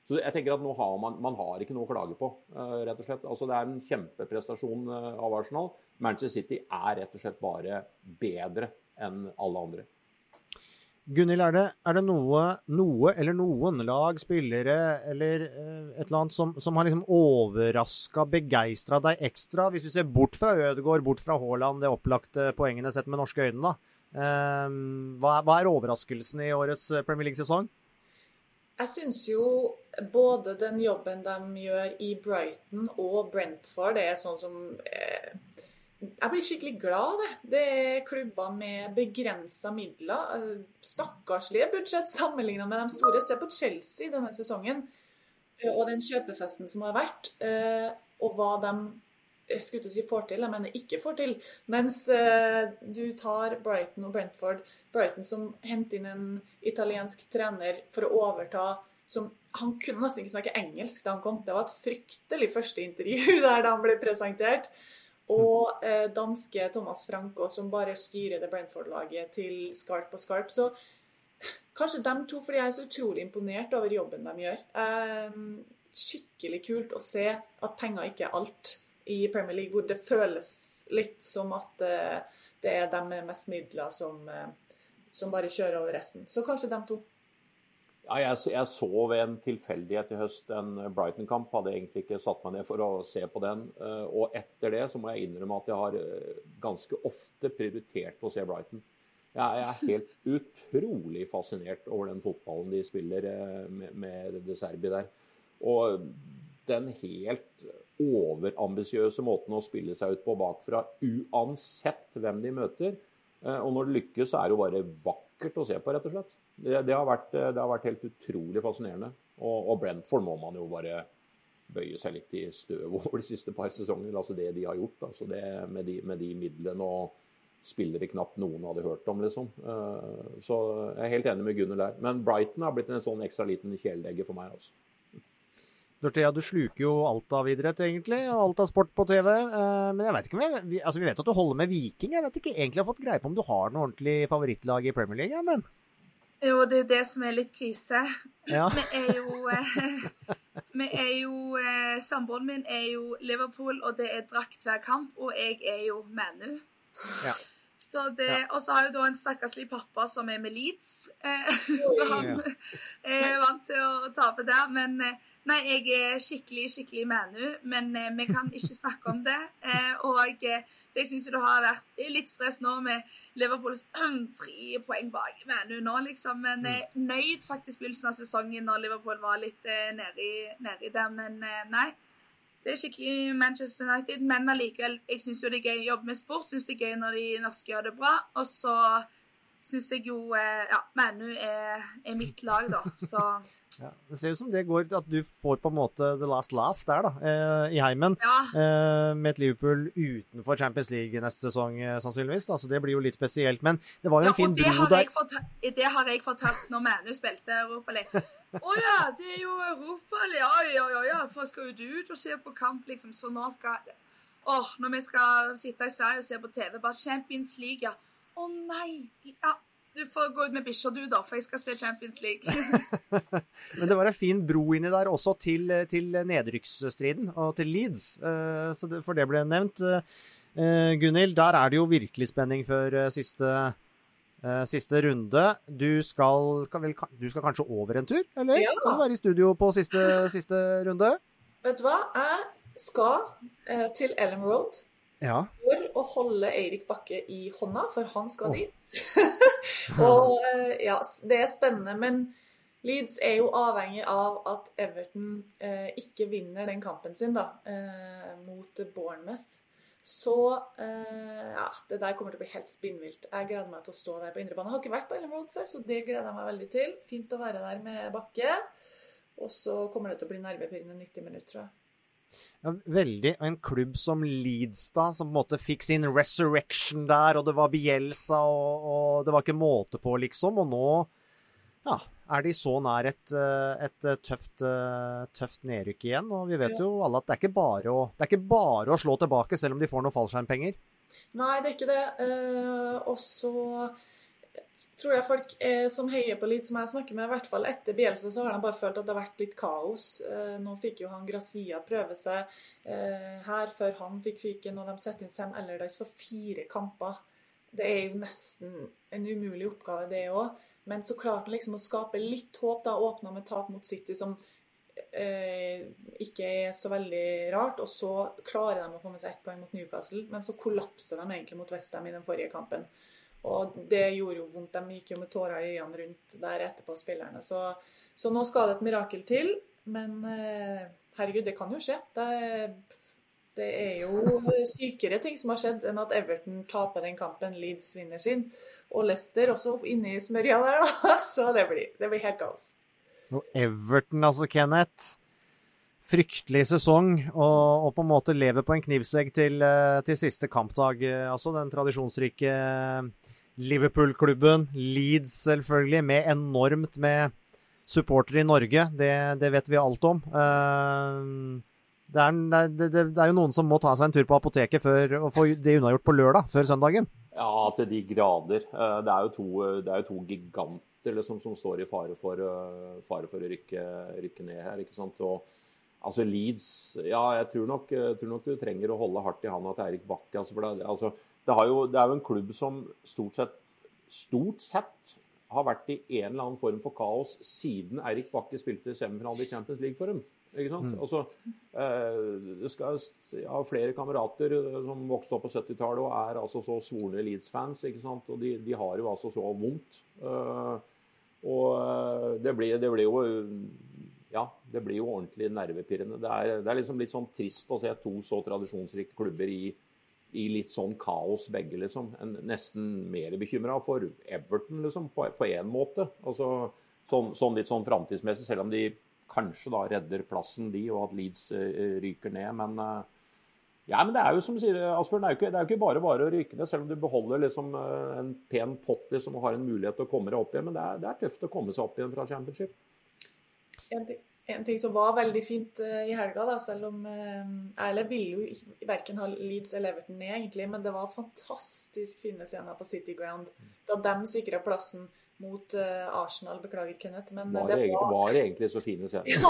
Så jeg tenker at nå har man, man har ikke noe å klage på, eh, rett og slett. Altså, det er en kjempeprestasjon eh, av Arsenal. Manchester City er rett og slett bare bedre enn alle andre. Gunhild, er det, er det noe, noe, eller noen lag, spillere eller eh, et eller annet som, som har liksom overraska, begeistra deg ekstra? Hvis vi ser bort fra Ødegaard, bort fra Haaland, det opplagte poengene sett med norske øyne, da. Eh, hva, hva, er overraskelsen i årets Premier League-sesong? Jeg syns jo både den jobben de gjør i Brighton og Brentford, det er sånn som eh, jeg blir skikkelig glad det. Det er klubber med begrensa midler. Eh, stakkarslige budsjett sammenlignet med de store. Se på Chelsea denne sesongen eh, og den kjøpefesten som har vært, eh, og hva de jeg skulle ikke si får til, jeg mener ikke får til. Mens du tar Brighton og Brentford Brighton som henter inn en italiensk trener for å overta som Han kunne nesten ikke snakke engelsk da han kom. Det var et fryktelig første intervju der da han ble presentert. Og eh, danske Thomas Franco, som bare styrer det Brentford-laget til skarp og skarp. Så kanskje dem to, fordi jeg er så utrolig imponert over jobben de gjør. Eh, skikkelig kult å se at penger ikke er alt i Premier League, hvor det føles litt som at eh, det er dem med mest midler som, eh, som bare kjører over resten. Så kanskje dem to. Ja, jeg, jeg, så ved en tilfeldighet i høst en Brighton-kamp. Hadde egentlig ikke satt meg ned for å se på den. Eh, og etter det så må jeg innrømme at jeg har eh, ganske ofte prioritert å se Brighton. Jeg er helt utrolig fascinert over den fotballen de spiller eh, med, med De Serbi der. Og den helt overambisiøse måten å spille seg ut på bakfra, uansett hvem de møter. Og når det lykkes, så er det jo bare vakkert å se på, rett og slett. Det, det, har vært, det, har vært, helt utrolig fascinerende. Og, og, Brentford må man jo bare bøye seg litt i støv over de siste par sesonger. Altså det de har gjort. Altså det med de, med de midlene og spillere knapt noen hadde hørt om, liksom. Eh, så jeg er helt enig med Gunnar der. Men Brighton har blitt en sånn ekstra liten kjæledegge for meg. altså. Dorthea, du sluker jo alt av idrett, egentlig, og alt av sport på TV. Eh, men jeg vet ikke om jeg, altså vi vet at du holder med Viking. Jeg vet ikke egentlig jeg har fått greie på om du har noe ordentlig favorittlag i Premier League. Men... Jo, det er jo det som er litt krise. Ja. Vi er jo eh, Vi er jo eh, Samboeren min er jo Liverpool, og det er drakt hver kamp. Og jeg er jo Manu. Ja. Så det, ja. Og så har jeg da en stakkarslig pappa som er med Leeds, eh, så han er vant til å tape der. Men eh, nei, jeg er skikkelig, skikkelig Manu, men eh, vi kan ikke snakke om det. Eh, og, eh, så jeg syns det har vært litt stress nå med Liverpools tre poeng bak Manu nå, liksom. Men mm. nøyd faktisk begynnelsen av sesongen når Liverpool var litt eh, nedi, nedi der. Men nei. Det er skikkelig Manchester United, men allikevel, jeg syns jo det er gøy å jobbe med sport. Syns det er gøy når de norske gjør det bra. Og så syns jeg jo eh, Ja, Manu er, er mitt lag, da. Så ja, Det ser ut som det går at du får på en måte the last laugh der, da, eh, i heimen. Ja. Eh, med et Liverpool utenfor Champions League neste sesong, sannsynligvis. da, Så det blir jo litt spesielt. Men det var jo en ja, fin bro der. det har jeg fortalt når Manu spilte Europaliga. Å ja, det er jo Europaliga. Ja, ja, ja, ja. For skal jo ut og se på kamp, liksom. Så nå skal Åh, når vi skal sitte i Sverige og se på TV, bare Champions League, ja. Å nei. Ja, du får gå ut med bikkja du, da, for jeg skal se Champions League. Men det var en fin bro inni der også til, til nedrykksstriden og til Leeds, eh, for det ble nevnt. Eh, Gunhild, der er det jo virkelig spenning før eh, siste, eh, siste runde. Du skal, kan vel, du skal kanskje over en tur, eller? Ja. Skal du være i studio på siste, siste runde? Vet du hva? Jeg skal eh, til Ellen Road Ja. for å holde Eirik Bakke i hånda, for han skal oh. dit. og eh, ja, det er spennende. Men Leeds er jo avhengig av at Everton eh, ikke vinner den kampen sin da, eh, mot Bournemouth. Så eh, ja, det der kommer til å bli helt spinnvilt. Jeg gleder meg til å stå der på indrebane. Jeg har ikke vært på Ellen Road før, så det gleder jeg meg veldig til. Fint å være der med Bakke. Og så kommer det til å bli nervepirrende 90 minutter, tror jeg. Ja, veldig. Og en klubb som Leeds, da, som på en måte fikk sin resurrection der, og det var Bielsa, og, og det var ikke måte på, liksom. Og nå ja, er de så nær et, eh, et tøft, eh, tøft nedrykk igjen. Og vi vet jo alle at det er ikke bare å, det er ikke bare å slå tilbake, selv om de får noen fallskjermpenger. Nei, det er ikke det. Eh, og så tror jeg folk eh, som heier på litt, som jeg snakker med, i hvert fall etter Bielsa, så har de bare følt at det har vært litt kaos. Eh, nå fikk jo han Grazia prøve seg eh, her før han fikk fyken, og de setter inn Sam Allardyce for fire kamper. Det er jo nesten en umulig oppgave, det òg. Men så klarte han liksom å skape litt håp. da, Åpna med tap mot City, som eh, ikke er så veldig rart. Og så klarer de å få med seg ett poeng mot Newcastle, men så kollapser de egentlig mot Westham i den forrige kampen. Og det gjorde jo vondt. De gikk jo med tårer i øynene rundt der etterpå, spillerne. Så, så nå skal det et mirakel til. Men eh, herregud, det kan jo skje. Det, det er jo sykere ting som har skjedd enn at Everton taper den kampen, Leeds vinner sin. Og Leicester også inne i smørja der, da. Så det blir, det blir helt kaos. Og Everton, altså, Kenneth. Fryktelig sesong, og, og på en måte lever på en knivsegg til, eh, til siste kampdag. Eh, Altså den tradisjonsrike eh, Liverpool-klubben. Leeds, selvfølgelig, med enormt med supportere i Norge. Det, det vet vi alt om. Eh, Det er, det, det, er jo noen som må ta seg en tur på apoteket før, og få det unnagjort på lørdag, før søndagen. Ja, til de grader. Eh, Det er jo to, det er jo to giganter liksom, som står i fare for, eh, fare for å rykke, rykke ned her. ikke sant? Og altså Leeds Ja, jeg tror nok, jeg tror nok du trenger å holde hardt i handa til Eirik Bakke. Altså, for det, altså, det, jo, det er jo en klubb som stort sett, stort sett har vært i en eller annen form for kaos siden Eirik Bakke spilte semifinale i Champions League for dem. Ikke sant? Altså, eh, det skal, jeg har flere kamerater eh, som vokste opp på 70-tallet og er altså så svorne Leeds-fans. ikke sant? Og de, de har jo altså så vondt. Eh, og eh, det blir, det blir jo ja, det blir jo ordentlig nervepirrende. Det er, det er liksom litt sånn trist å se to så tradisjonsrike klubber i, i litt sånn kaos begge, liksom. En, nesten mer bekymra for Everton, liksom, på, én måte. Altså, sånn, sånn litt sånn framtidsmessig, selv om de kanskje da redder plassen, de, og at Leeds eh, ryker ned. Men eh, ja, men det er jo som sier, Asbjørn, det det er jo ikke bare bare å ryke ned, selv om du beholder liksom eh, en pen pott liksom, og har en mulighet til å komme deg opp igjen. Men det er, det er tøft å komme seg opp igjen fra championship. En ting, en ting som var veldig fint i helga, da, selv om Erle ville jo verken ha Leeds eller Everton ned, egentlig, men det var fantastisk fine scener på City Ground da de sikra plassen mot eh, Arsenal. Beklager, Kenneth, men Var det det, egentlig, var var egentlig så fine scener?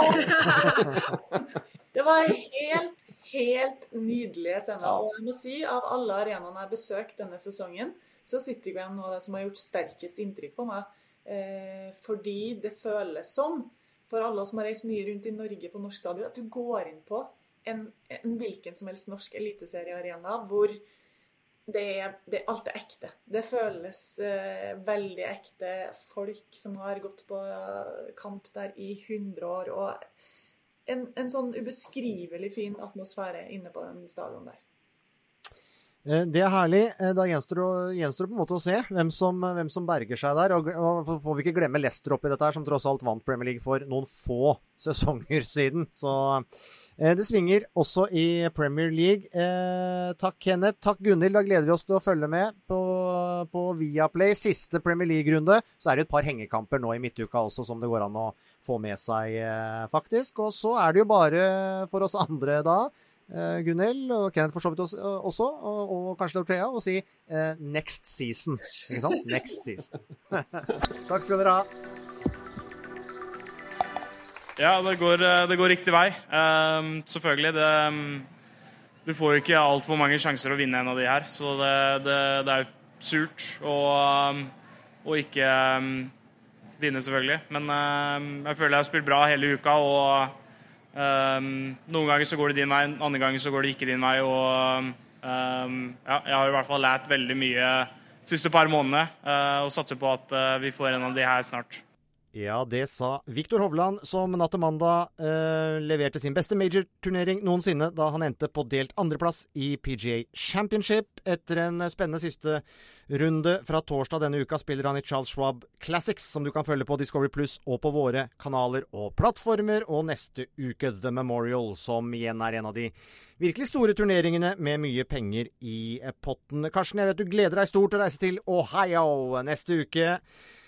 Det var helt, helt nydelige scener. Ja. Og jeg må si, av alle arenaene jeg har besøkt denne sesongen, så sitter vi igjen noe av det som har gjort sterkest inntrykk på meg. Eh, fordi det føles som, for alle oss som har reist mye rundt i Norge på norsk stadion, at du går inn på en, en hvilken som helst norsk eliteseriearena hvor det er, det, alt er ekte. Det føles eh, veldig ekte. Folk som har gått på kamp der i 100 år. og en, en sånn ubeskrivelig fin atmosfære inne på den stadion der. Eh, det er herlig. Eh, da gjenstår det, på en måte å se hvem som, hvem som berger seg der. Og, og får vi ikke glemme Leicester oppi dette, her, som tross alt vant Premier League for noen få sesonger siden. Så det svinger også i Premier League. Eh, takk, Kenneth. Takk, Gunhild. Da gleder vi oss til å følge med på, på Viaplay. Siste Premier League-runde. Så er det et par hengekamper nå i midtuka også som det går an å få med seg, eh, faktisk. Og så er det jo bare for oss andre da eh, Gunhild, og Kenneth for så vidt også, og, og kanskje Dorthea, å si eh, 'next season'. Ikke sant? Next season. Takk skal dere ha. Ja, det går, eh, det går riktig vei. Um, selvfølgelig. Det, um, du får jo ikke altfor mange sjanser å vinne en av de her, så det, det, det er surt å, um, å ikke vinne, selvfølgelig. Men jeg føler jeg har spilt bra hele uka. og Um, noen ganger så går det din vei, andre ganger så går det ikke din vei. Og um, ja, jeg har i hvert fall lært veldig mye de siste par månedene uh, og satser på at uh, vi får en av de her snart. Ja, det sa Viktor Hovland, som natt til mandag eh, leverte sin beste major-turnering noensinne da han endte på delt andreplass i PGA Championship. Etter en spennende siste runde fra torsdag denne uka spiller han i Charles Schwab Classics, som du kan følge på Discovery Pluss og på våre kanaler og plattformer. Og neste uke The Memorial, som igjen er en av de virkelig store turneringene med mye penger i potten. Karsten, jeg vet du gleder deg stort til å reise til Ohio neste uke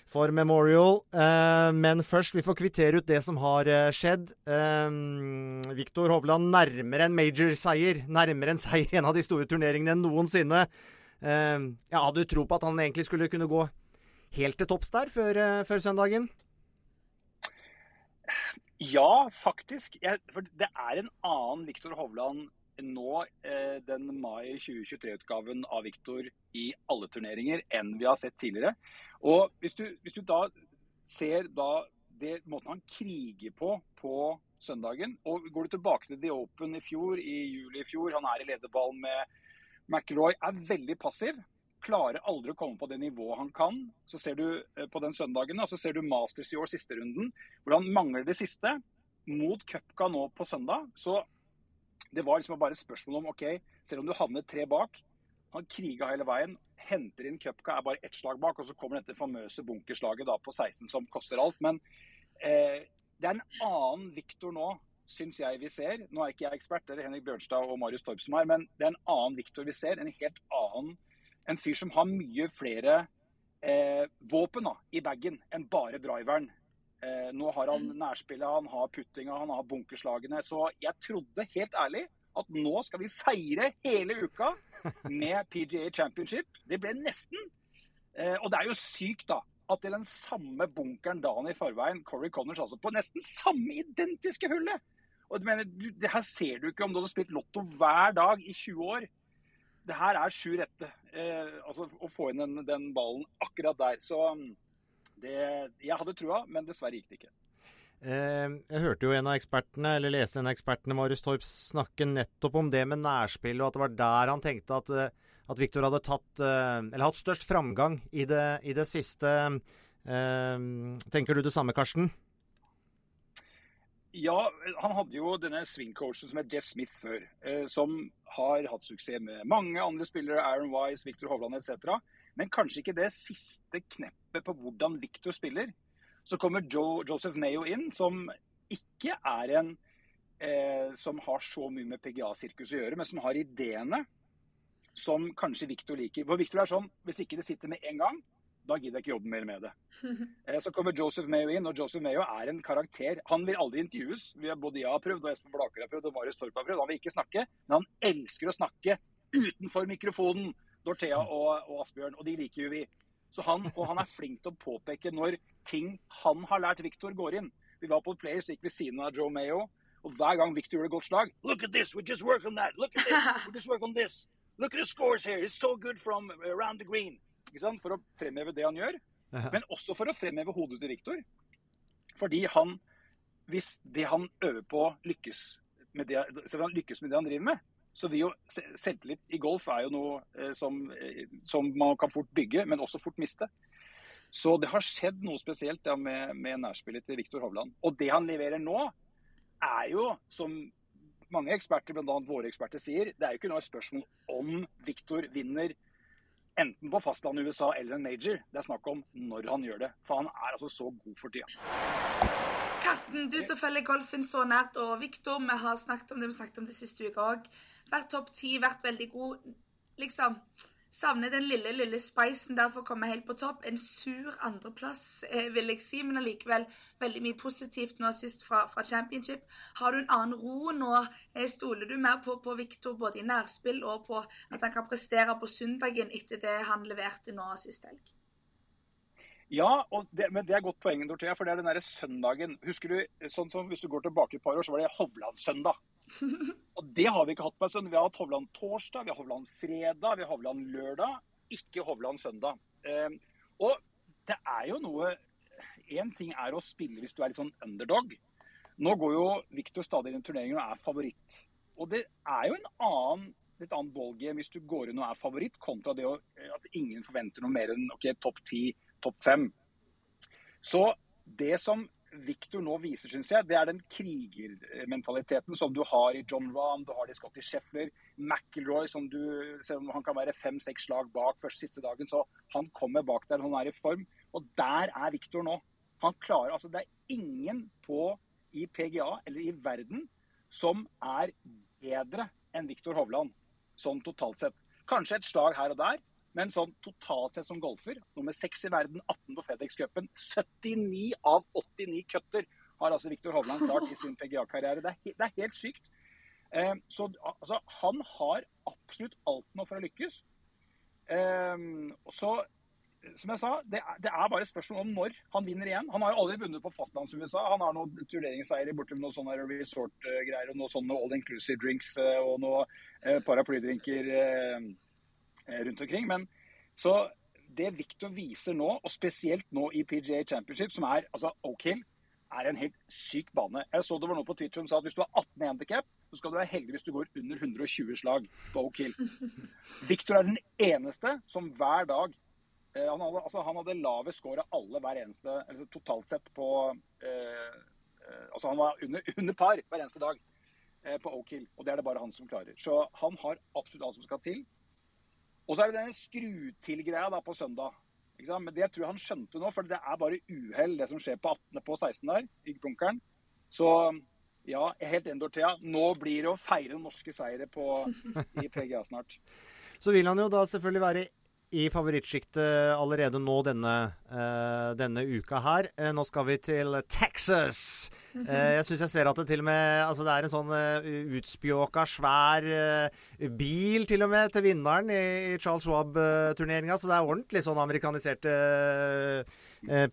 for Memorial. Eh, men først, vi får kvittere ut det som har eh, skjedd. Eh, Viktor Hovland nærmere en major-seier. Nærmere en seier i en av de store turneringene enn noensinne. Eh, ja, hadde du tro på at han egentlig skulle kunne gå helt til topps der før, uh, før søndagen? Ja, faktisk. Jeg, for det er en annen Viktor Hovland nå, eh, den mai 2023-utgaven av Viktor i alle turneringer, enn vi har sett tidligere. Og hvis du, hvis du da ser da det måten han kriger på på søndagen, og går du tilbake til The Open i fjor, i juli i fjor, han er i lederball med McIlroy er veldig passiv. Klarer aldri å komme på det nivået han kan. Så ser du eh, på den søndagen, og så ser du Masters i år, siste runden, hvor han mangler det siste. Mot Cupca nå på søndag. Så det var liksom bare et spørsmål om OK, selv om du havnet tre bak Han kriga hele veien, henter inn Cupca, er bare ett slag bak, og så kommer dette famøse bunkerslaget da på 16 som koster alt. Men eh, det er en annen Viktor nå syns jeg vi ser. Nå er ikke jeg ekspert, det er Henrik Bjørnstad og Marius Torp som er, men det er en annen Viktor vi ser. En helt annen En fyr som har mye flere eh, våpen da, i bagen enn bare driveren. Eh, nå har han nærspillet, han har puttinga, han har bunkerslagene. Så jeg trodde helt ærlig at nå skal vi feire hele uka med PGA Championship. Det ble nesten. Eh, og det er jo sykt, da at til den samme bunkeren dagen i forveien, Corey Connors altså, på nesten samme identiske hullet, og mener, du, det her ser du ikke om du hadde spilt lotto hver dag i 20 år. Det her er sju rette. Eh, altså Å få inn den, den, ballen akkurat der. Så mm, det, jeg hadde trua, men dessverre gikk det ikke. Eh, jeg hørte jo en av ekspertene, eller leste en av ekspertene, Marius Torp, snakke nettopp om det med nærspill, og at det var der han tenkte at, eh, at Viktor hadde tatt, eh, hatt størst framgang i det, i det siste. Eh, tenker du det samme, Karsten? Ja, han hadde jo denne swing-coachen som het Jeff Smith før. Eh, som har hatt suksess med mange andre spillere, Aaron Wise, Victor Hovland etc. Men kanskje ikke det siste kneppet på hvordan Victor spiller. Så kommer Joe, Joseph Mayo inn, som ikke er en eh, som har så mye med PGA-sirkus å gjøre, men som har ideene som kanskje Victor liker. For Victor er sånn, Hvis ikke det sitter med en gang, da gidder jeg ikke jobbe mer med det. Eh, så kommer Joseph Mayo inn, og Joseph Mayo er en karakter. Han vil aldri intervjues. Vi har både jeg har prøvd, og Espen Blaker har prøvd, og Marius Torp har prøvd. Han vil ikke snakke, men han elsker å snakke utenfor mikrofonen. Dorthea og, og Asbjørn, og de liker jo vi. Så han, og han er flink til å påpeke når ting han har lært Victor, går inn. Vi var på et player, så gikk vi siden av Joe Mayo. Og hver gang Victor gjorde et godt slag Look at this, we just work on that. Look at this, we just work on this. Look at the scores here. It's so good from around the green for å fremheve det han gjør. Men også for å fremheve hodet til Victor. Fordi han, hvis det han øver på, lykkes med det, han lykkes med det han driver med, så det jo selvtillit i golf er jo noe eh, som, eh, som, man kan fort bygge, men også fort miste. Så det har skjedd noe spesielt ja, med, med nærspillet til Viktor Hovland. Og det han leverer nå, er jo, som mange eksperter, bl.a. våre eksperter, sier, det er jo ikke noe spørsmål om Viktor vinner enten på fastlandet i USA eller en major. Det er snakk om når han gjør det. For han er altså så god for tida. Karsten, du som følger golfen så nært, og Viktor, vi har snakket om det vi snakket om det siste uka òg. Vært topp ti, vært veldig god. Liksom savner den lille, lille spicen der for å komme helt på topp. En sur andreplass, eh, vil jeg si, men allikevel veldig mye positivt nå sist fra, fra championship. Har du en annen ro nå? Eh, stoler du mer på, på Viktor både i nærspill og på at han kan prestere på søndagen etter det han leverte nå sist helg? Ja, det, men det er godt poeng, Dorthea, for det er den derre søndagen. Husker du, sånn som Hvis du går tilbake et par år, så var det Hovland-søndag. Og det har vi ikke hatt på en stund. Vi har hatt Hovland torsdag, vi har Hovland fredag, vi har Hovland lørdag. Ikke Hovland søndag. Eh, og det er jo noe Én ting er å spille hvis du er litt sånn underdog. Nå går jo Viktor stadig inn i turneringen og er favoritt. Og det er jo en annen litt annet ballgame hvis du går inn og er favoritt, kontra det at ingen forventer noe mer enn ok, topp ti topp fem. Så det som Victor nå viser, syns jeg, det er den krigermentaliteten som du har i John Rahm, du har det i Scotty Sheffler, McIlroy, som du ser om han kan være fem-seks slag bak første siste dagen. Så han kommer bak der, han er i form. Og der er Victor nå. Han klarer, altså Det er ingen på i PGA eller i verden som er bedre enn Victor Hovland, sånn totalt sett. Kanskje et slag her og der, men sånn totalt sett som golfer, nummer seks i verden, 18 på FedEx-cupen, 79 av 89 cutter har altså Viktor Hovland klart i sin PGA-karriere. Det, det, er helt sykt. Eh, så altså, han har absolutt alt nå for å lykkes. Eh, så som jeg sa, det er, det er, bare spørsmål om når han vinner igjen. Han har jo aldri vunnet på fastlands-USA. Han har noen turneringseiere borti noen sånne resort-greier og noen sånne all inclusive drinks eh, og noen eh, paraplydrinker. Eh, Eh, rundt omkring. Men så det Victor viser nå, og spesielt nå i PGA Championship, som er altså Oak Hill, er en helt syk bane. Jeg så det var noe på Twitter som sa at hvis du har 18 i handikap, så skal du være heldig hvis du går under 120 slag på Oak Hill. Victor er den eneste som hver dag eh, han, hadde, altså, han hadde lavest score av alle hver eneste, altså, totalt sett på eh, eh, Altså han var under, under par hver eneste dag eh, på Oak Hill. Og det er det bare han som klarer. Så han har absolutt alt som skal til. Og så er det denne skru-til-greia på søndag. Men det tror jeg han skjønte nå, for det er bare uhell det som skjer på 18. på 16 der, i bunkeren. Så ja, helt enig, Dorthea. Nå blir det å feire norske seire på, i PGA snart. Så vil han jo da selvfølgelig være i favorittsjiktet allerede nå denne, uh, denne uka her. Uh, nå skal vi til Texas. Uh, jeg syns jeg ser at det til og med altså Det er en sånn utspjåka, svær bil til og med til vinneren i, i Charles Schwab-turneringa. Så det er ordentlig sånn amerikaniserte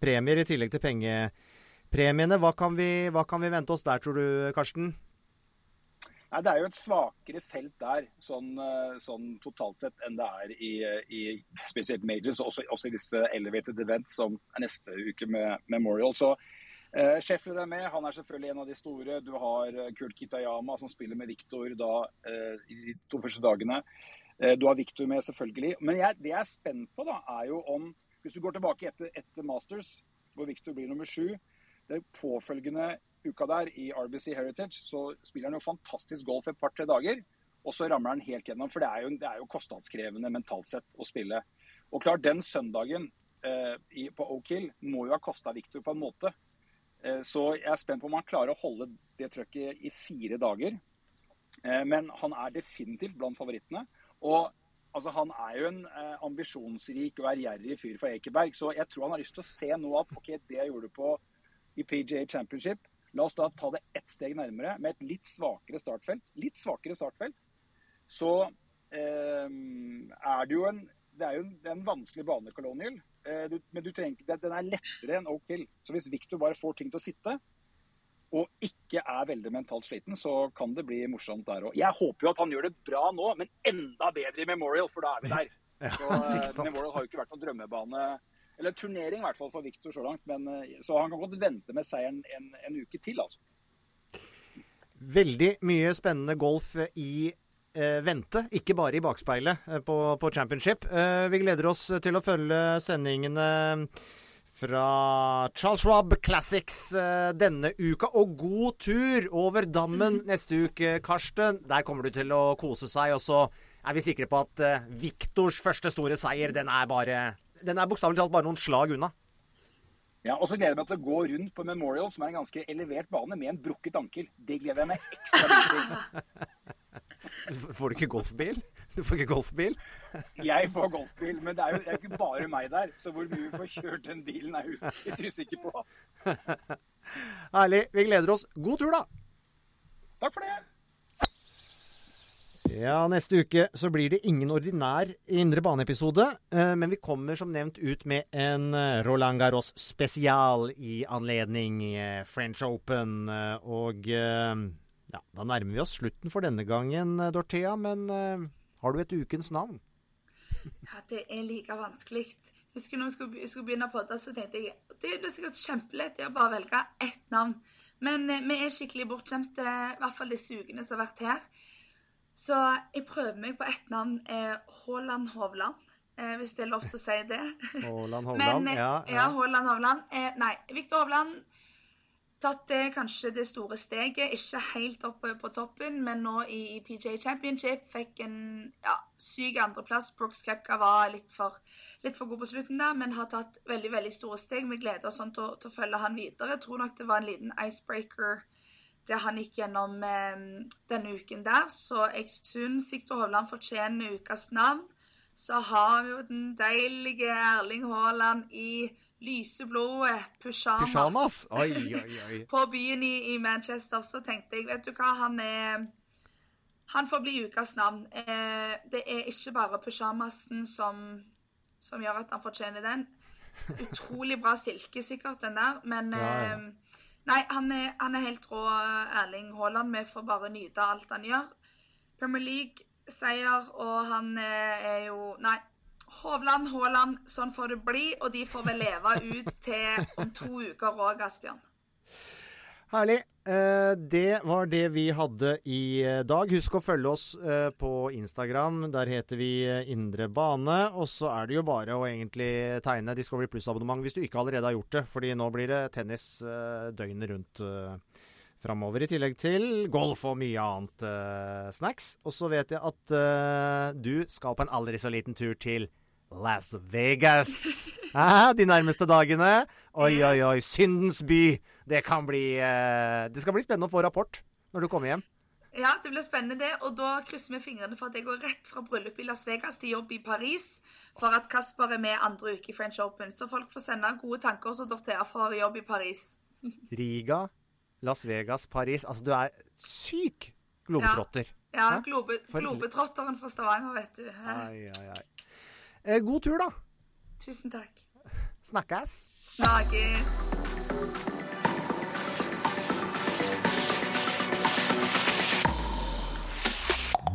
premier i tillegg til pengepremiene. Hva kan, vi, hva kan vi vente oss der, tror du, Karsten? Nei, Det er jo et svakere felt der, sånn, eh, sånn totalt sett, enn det er i, i spesielt majors, også, også, i disse elevated events som er neste uke med Memorial. Så eh, Scheffler er med, han er selvfølgelig en av de store. Du har uh, Kurt Kitayama som spiller med Victor da, eh, i de to første dagene. Eh, du har Victor med, selvfølgelig. Men jeg, det jeg er spent på, da, er jo om Hvis du går tilbake etter, etter Masters, hvor Victor blir nummer sju, det påfølgende uka der i RBC Heritage, så spiller han jo fantastisk golf et par-tre dager. Og så ramler han helt gjennom, for det er jo, det er jo kostnadskrevende mentalt sett å spille. Og klart, den søndagen eh, i, på Oak Hill må jo ha kosta Victor på en måte. Eh, så jeg er spent på om han klarer å holde det trøkket i fire dager. Eh, men han er definitivt blant favorittene. Og altså, han er jo en eh, ambisjonsrik og ærgjerrig fyr fra Ekeberg, så jeg tror han har lyst til å se nå at OK, det jeg gjorde på i PGA Championship, La oss da ta det ett steg nærmere med et litt svakere startfelt. Litt svakere startfelt. Så eh, er det jo en det er jo en, en vanskelig bane, Colonial. Eh, du, men du trenger, den er lettere enn Oak Hill. Så hvis Victor bare får ting til å sitte, og ikke er veldig mentalt sliten, så kan det bli morsomt der òg. Jeg håper jo at han gjør det bra nå, men enda bedre i Memorial, for da er vi der. Så, ja, Memorial har jo ikke vært noen drømmebane eller turnering i hvert fall for Viktor så langt. Men, eh, så han kan godt vente med seieren en, en uke til, altså. Veldig mye spennende golf i eh, vente, ikke bare i bakspeilet eh, på, på championship. Eh, vi gleder oss til å følge sendingene fra Charles Schwab Classics eh, denne uka. Og god tur over dammen neste uke, Karsten. Der kommer du til å kose seg. Og så er vi sikre på at Viktors første store seier, den er bare Den er bokstavelig talt bare noen slag unna. Ja, og så gleder jeg meg til å gå rundt på Memorial, som er en ganske elevert bane, med en brukket ankel. Det gleder jeg meg ekstra mye til. Får du ikke golfbil? Du får ikke golfbil? Jeg får golfbil, men det er jo det er ikke bare meg der. Så hvor mye vi får kjørt den bilen, er jeg litt usikker på. Herlig. Vi gleder oss. God tur, da. Takk for det. Ja, neste uke så blir det ingen ordinær indre bane-episode. eh, Men vi kommer som nevnt ut med en eh, Roland Garros spesial i anledning eh, French Open. Og ja, da nærmer vi oss slutten for denne gangen, Dorthea. Men har du et ukens navn? Ja, det er like vanskelig. Husker når vi skulle, skulle begynne på det, så tenkte jeg det blir sikkert kjempelett å bare velge ett navn. Men vi er skikkelig bortskjemte, i hvert fall disse ukene som har vært her. Så jeg prøver meg på ett navn. Eh, Haaland Hovland, eh, hvis det er lov til å si det. Haaland Hovland? eh, Ja, ja, ja. Haaland Hovland. Eh, nei, Viktor Hovland tatt det kanskje det store steget. Ikke helt oppe på toppen, men nå i, i PJ Championship fikk en ja, syk andreplass. Brooks Kepka var litt for, litt for god på slutten der, men har tatt veldig veldig store steg. Vi gleder oss sånn til, til å følge han videre. Jeg tror nok det var en liten icebreaker det han gikk gjennom eh, denne uken der. Så jeg syns Viktor Hovland fortjener ukas navn. Så har vi jo den deilige Erling Haaland i lyseblodet pysjamas. Pysjamas? Oi, oi, oi. På byen i, i Manchester. Så tenkte jeg, vet du hva, han er Han får bli ukas navn. Eh, det er ikke bare pysjamasen som, som gjør at han fortjener den. Utrolig bra silke, sikkert, den der. Men Ja, ja. Eh, Nei, han er, han er helt rå, Erling Haaland. Vi får bare nyte alt han gjør. Premier League-seier, og han er, er jo Nei. Hovland, Haaland, sånn får det bli. Og de får vel leve ut til om to uker òg, Asbjørn. Herlig. Eh, det var det vi hadde i eh, dag. Husk å følge oss eh, på Instagram. Der heter vi Indre bane. Og så er det jo bare å egentlig tegne Discovery Pluss-abonnement hvis du ikke allerede har gjort det. Fordi nå blir det tennis døgnet rundt framover. I tillegg til golf og mye annet snacks. Og så vet jeg at du skal på en aldri så liten tur til Las Vegas de nærmeste dagene. Oi, oi, oi. Syndens by. Det kan bli eh, Det skal bli spennende å få rapport når du kommer hjem. Ja, det blir spennende det. Og da krysser vi fingrene for at jeg går rett fra bryllup i Las Vegas til jobb i Paris. For at Kasper er med andre uke i French Open. Så folk får sende gode tanker, og Dorthea for jobb i Paris. Riga, Las Vegas, Paris. Altså, du er syk globetrotter. Ja, ja globe, globetrotteren fra Stavanger, vet du. Ai, ai, ai. Eh, god tur, da. Tusen takk. Snakkes. Snakkes.